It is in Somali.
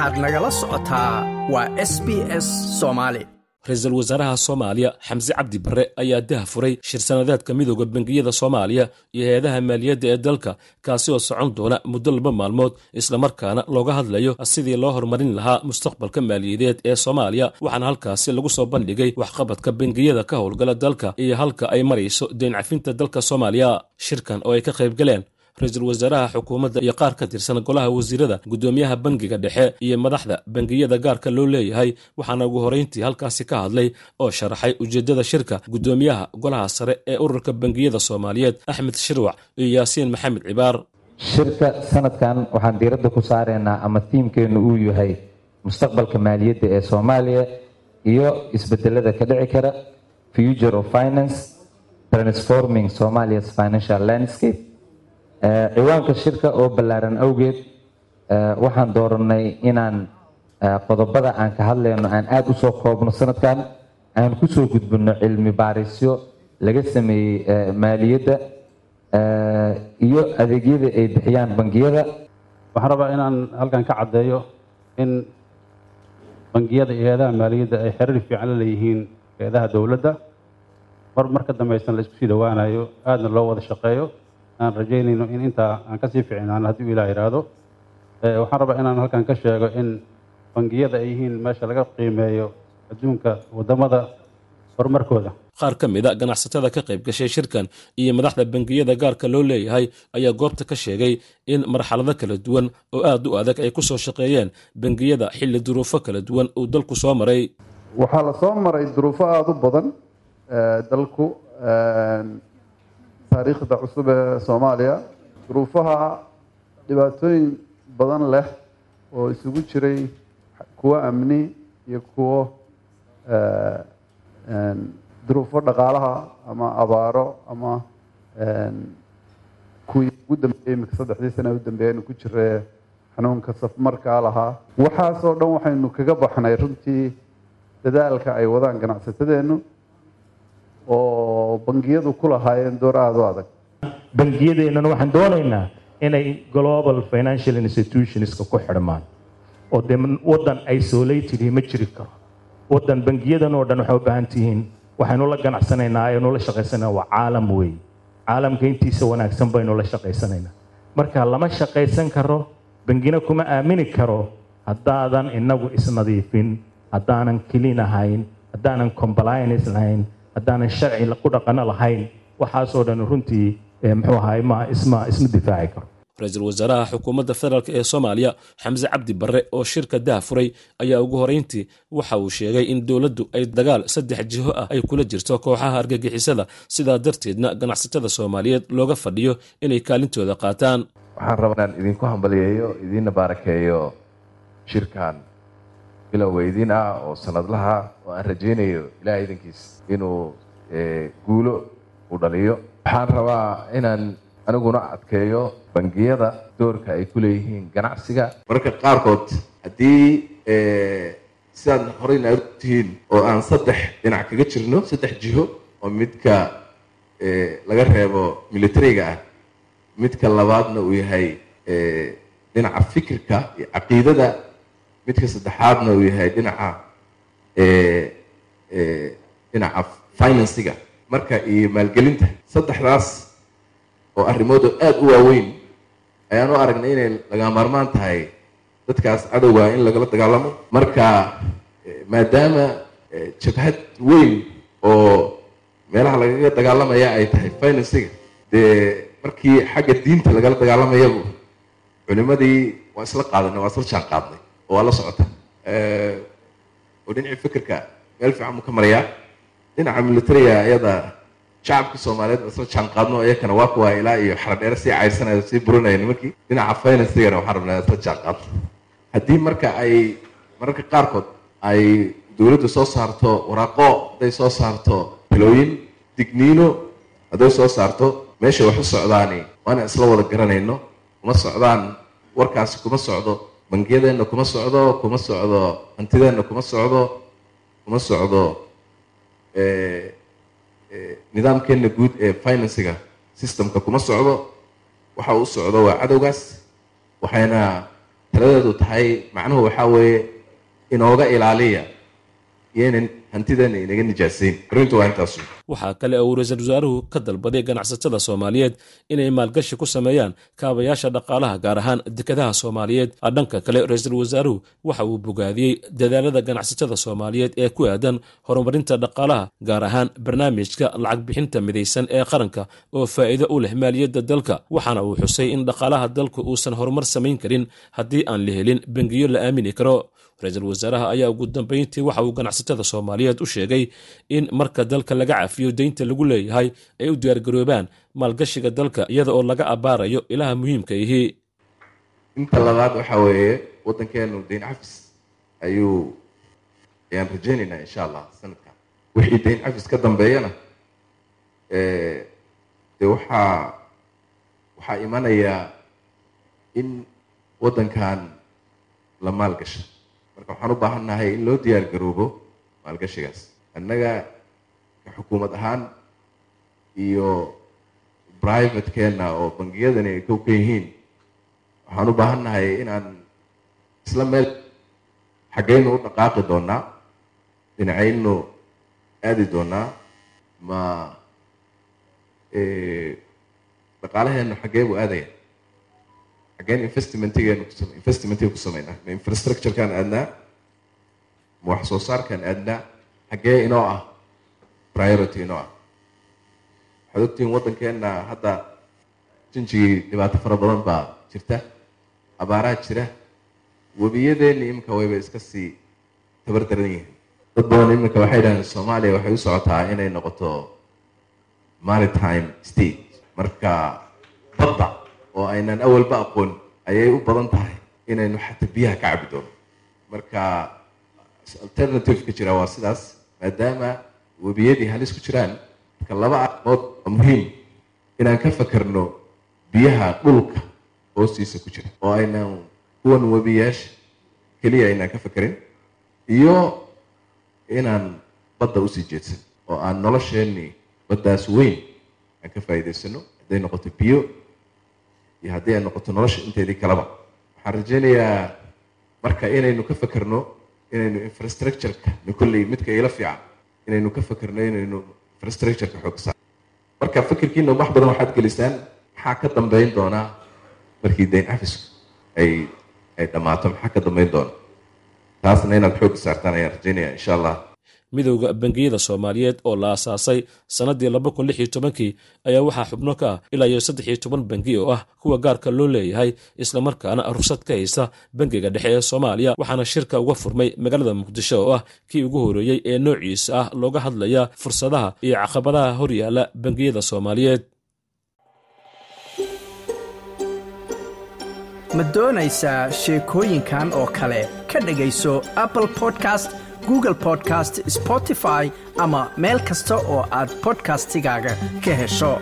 waxaad nagala socotaa waa s b s soomaali ra'iisul wasaaraha soomaaliya xamse cabdi barre ayaa dah furay shir sanadeedka midooda bangiyada soomaaliya iyo hay'adaha maaliyadda ee dalka kaasi oo socon doona muddo laba maalmood islamarkaana looga hadlayo sidii loo horumarin lahaa mustaqbalka maaliyadeed ee soomaaliya waxaana halkaasi lagu soo bandhigay waxqabadka bangiyada ka howlgala dalka iyo halka ay marayso deyn cafinta dalka soomaaliya. Shirkan oo ay ka qayb galeen ra'iisul wasaaraha xukuumadda iyo qaar ka tirsan golaha wasiirada guddoomiyaha bangiga dhexe iyo madaxda bangiyada gaarka loo leeyahay waxaana ugu horeyntii halkaasi ka hadlay oo sharaxay ujeeddada shirka guddoomiyaha golaha sare ee ururka bangiyada soomaaliyeed axmed shirwac iyo yaasiin maxamed cibaar. Shirka sanadkan waxaan diiradda ku saaraynaa ama tiimkeennu uu yahay mustaqbalka maaliyadda ee soomaaliya iyo isbedelada ka dhici kara future of finance transforming somalia's financial landscape ciwaanka shirka oo ballaaran awgeed waxaan dooranay inaan qodobada aan ka hadlayno aan aada u soo koobno sanadkan aan ku soo gudbino cilmi baarisyo laga sameeyey maaliyadda iyo adeegyada ay bixiyaan bangiyada. Waxaan rabaa inaan halkan ka caddeeyo in bangiyada iyo hay'adaha maaliyadda ay xiriir fiican la leeyihiin hay'adaha dowladda. Mar marka dambaysan la isku sii dhowaanayo aadna loo wada shaqeeyo aan rajaynayno in intaa aan ka sii ficnaan haddii u ilaah yidhaahdo waxaan rabaa inaan halkan ka sheego in bangiyada ay yihiin meesha laga qiimeeyo adduunka waddamada horumarkooda. Qaar ka mid a ganacsatada ka qayb gashay shirkan iyo madaxda bangiyada gaarka loo leeyahay ayaa goobta ka sheegay in marxalado kala duwan oo aad u adag ay ku soo shaqeeyeen bangiyada xilli duruufo kala duwan uu dalku soo maray. Waxaa la soo maray duruufo aada u badan dalku taariikhda cusub ee soomaaliya. Duruufaha dhibaatooyin badan leh oo isugu jiray kuwo amni iyo kuwo duruufo dhaqaalaha ama abaaro ama kuwii ugu dambeeyey imika saddexdii sana u dambeeyaynu ku jira xanuunka safmarkaa lahaa. Waxaasoo dhan waxaynu kaga baxnay runtii dadaalka ay wadaan ganacsatadeennu oo bangiyadu ku lahaayeen door aada u adag bangiyadeennana waxaan doonaynaa inay global financial institutionska ku xidhmaan. Oo dee waddan isolated ma jiri karo. Waddan bangiyadan oo dhan waxay u baahan tihiin waxaynu la ganacsanaynaa aynu la shaqaysanayna waa caalam weey caalamka intiisa wanaagsan baynu la shaqaysanaynaa. Marka lama shaqaysan karo bangina kuma aamini karo haddaadan inagu isnadiifin haddaanan clean ahayn haddaanan compliance lahayn haddaanan sharci ku dhaqano lahayn waxaasoo dhan runtii muxuu ahaay ma isma isma difaaci karo. Ra'iisul wasaaraha xukuumadda federaalk ee soomaaliya xamse cabdi barre oo shirka dah furay ayaa ugu horeyntii waxa uu sheegay in dowladdu ay dagaal saddex jiho ah ay kula jirto kooxaha argagixisada sidaa darteedna ganacsatada soomaaliyeed looga fadhiyo inay kaalintooda qaataan. Waxaan rabaa inaan idinku hambaliyeeyo idiinna baarakeeyo shirkan bilowga idiin ah oo sanadlaha oo aan rajaynayo ilaah idankiis inuu guulo u dhaliyo. Waxaan rabaa inaan aniguna adkeeyo bangiyada doorka ay ku leeyihiin ganacsiga. Mararka qaarkood haddii sidaad horeyna tihiin oo aan saddex dhinac kaga jirno saddex jiho oo midka laga reebo militariga ah midka labaadna uu yahay dhinaca fikirka iyo caqiidada midka saddexaadna uu yahay dhinaca dhinaca finansiga. Marka iyo maalgelinta. Saddexdaas oo arrimoodu aada u waaweyn ayaan u aragnay inay laga maarmaan tahay dadkaas cadowga in lagala dagaalamo. Marka maadaama jabhad weyn oo meelaha lagaga dagaalamaya ay tahay finansiga dee markii xagga diinta lagala dagaalamayaba culimadii waa isla qaadanay waa isla jaan qaadnay waa la socota. Oo dhinacii fikirka meel fiican buu ka marayaa dhinaca militariga iyada shacabka soomaaliyeed isla jaan qaadno iyakana waa kuwa ilaa iyo xaradheere sii cayrsanaya sii burinaya nimankii. Dhinaca financigana waxaan rabnaa isla jaan qaadno haddii marka ay mararka qaarkood ay dowladdu soo saarto waraaqo hadday soo saarto talooyin digniino hadday soo saarto meesha wax u socdaani waana isla wada garanayno. Kuma socdaan warkaasi kuma socdo bangiyadeenna kuma socdo kuma socdo hantideenna kuma socdo kuma socdo nidaamkeenna guud ee finansiga systemka kuma socdo. Waxa uu socdo waa cadowgaas waxayna taladeedu tahay macnuhu waxaa weeye inooga ilaaliya iyoynan hantideena inaga nijaasayn arrintu waa intaas waxaa kale uu ra'iisul wasaaruhu ka dalbaday ganacsatada soomaaliyeed inay maalgashi ku sameeyaan kaabayaasha dhaqaalaha gaar ahaan dekadaha soomaaliyeed. Dhanka kale ra'iisul wasaaruhu waxa uu bogaadiyey dadaalada ganacsatada soomaaliyeed ee ku aadan horumarinta dhaqaalaha gaar ahaan barnaamijka lacag bixinta midaysan ee qaranka oo faa'iido u leh maaliyadda dalka. Waxaana uu xusay in dhaqaalaha dalku uusan horumar samayn karin haddii aan la helin bangiyo la aamini karo ra'iisul wasaaraha ayaa ugu dambeyntii waxa uu ganacsatada soomaaliyeed u sheegay in marka dalka laga cafiyo deynta lagu leeyahay ay u diyaargaroobaan maalgashiga dalka iyada oo laga abbaarayo ilaha muhiimka ihi. Inta labaad waxaa weeye waddankeenu dayn cafis ayuu ayaan rajaynaynaa insha allah sanadkan. Wixii dayn cafis ka dambeeyana dee waxaa waxaa imanayaa in waddankan la maalgasha marka waxaan u baahan nahay in loo diyaar garoobo maalgashigaas. Annaga xukuumad ahaan iyo privatekeenna oo bangiyadani ay kow ka yihiin waxaan u baahan nahay inaan isla meel xaggaynu u dhaqaaqi doonaa dhinacaynu aadi doonaa ma dhaqaalaheenu xaggee buu aadaya xaggeen investmentigeenu investmentiga ku sameynaa. Ma infrastructurekaan aadnaa? Ma wax soo saarkaan aadnaa? Xaggee inoo ah? Priority inoo ah. Waxaad ogtihiin waddankeenna hadda jinjigii dhibaato fara badan baa jirta. Abaaraa jira. Webiyadeenna iminka wayba iska sii tabar daran yihiin. Dad badan iminka waxay dhahdeen soomaaliya waxay u socotaa inay noqoto maritime state. Marka badda oo aynan awalba aqoon ayay u badan tahay inaynu xataa biyaha ka cabi doono. Marka alternative-ka jira waa sidaas maadaama webiyadii halis ku jiraan marka laba arrimood waa muhiim inaan ka fakerno biyaha dhulka hoostiisa ku jira oo aynan kuwan webiyaasha keliya aynaan ka fakerin iyo inaan badda u sii jeedsan oo aan nolosheenii baddaas weyn aan ka faa'iidaysano hadday noqoto biyo iyo haddii ay noqoto nolosha inteedii kaleba. Waxaan rajaynayaa marka inaynu ka fakerno inaynu infrastructureka kolley midka ila fiican inaynu ka fakerno inaynu infrastructureka xoog saar marka fikirkiina wax badan waxaad gelisaan maxaa ka dambeyn doonaa markii dayn cafisku ay ay dhammaato? Maxaa ka dambeyn doona? Taasna inaad xoog saartaan ayaan rajaynaya insha allah midowda bangiyada soomaaliyeed oo la aasaasay sannaddii laba kun lix iyo tobankii ayaa waxaa xubno ka ah ilaa iyo saddex iyo toban bangi oo ah kuwa gaarka loo leeyahay islamarkaana rugsad ka haysta bangiga dhexe ee soomaaliya waxaana shirka uga furmay magaalada muqdisho oo ah kii ugu horeeyey ee noociisa ah looga hadlaya fursadaha iyo caqabadaha horyaala bangiyada soomaaliyeed. Ma doonaysaa sheekooyinkan oo kale? Ka dhegayso apple podcast google podcast spotify ama meel kasta oo aad bodkastigaaga ka hesho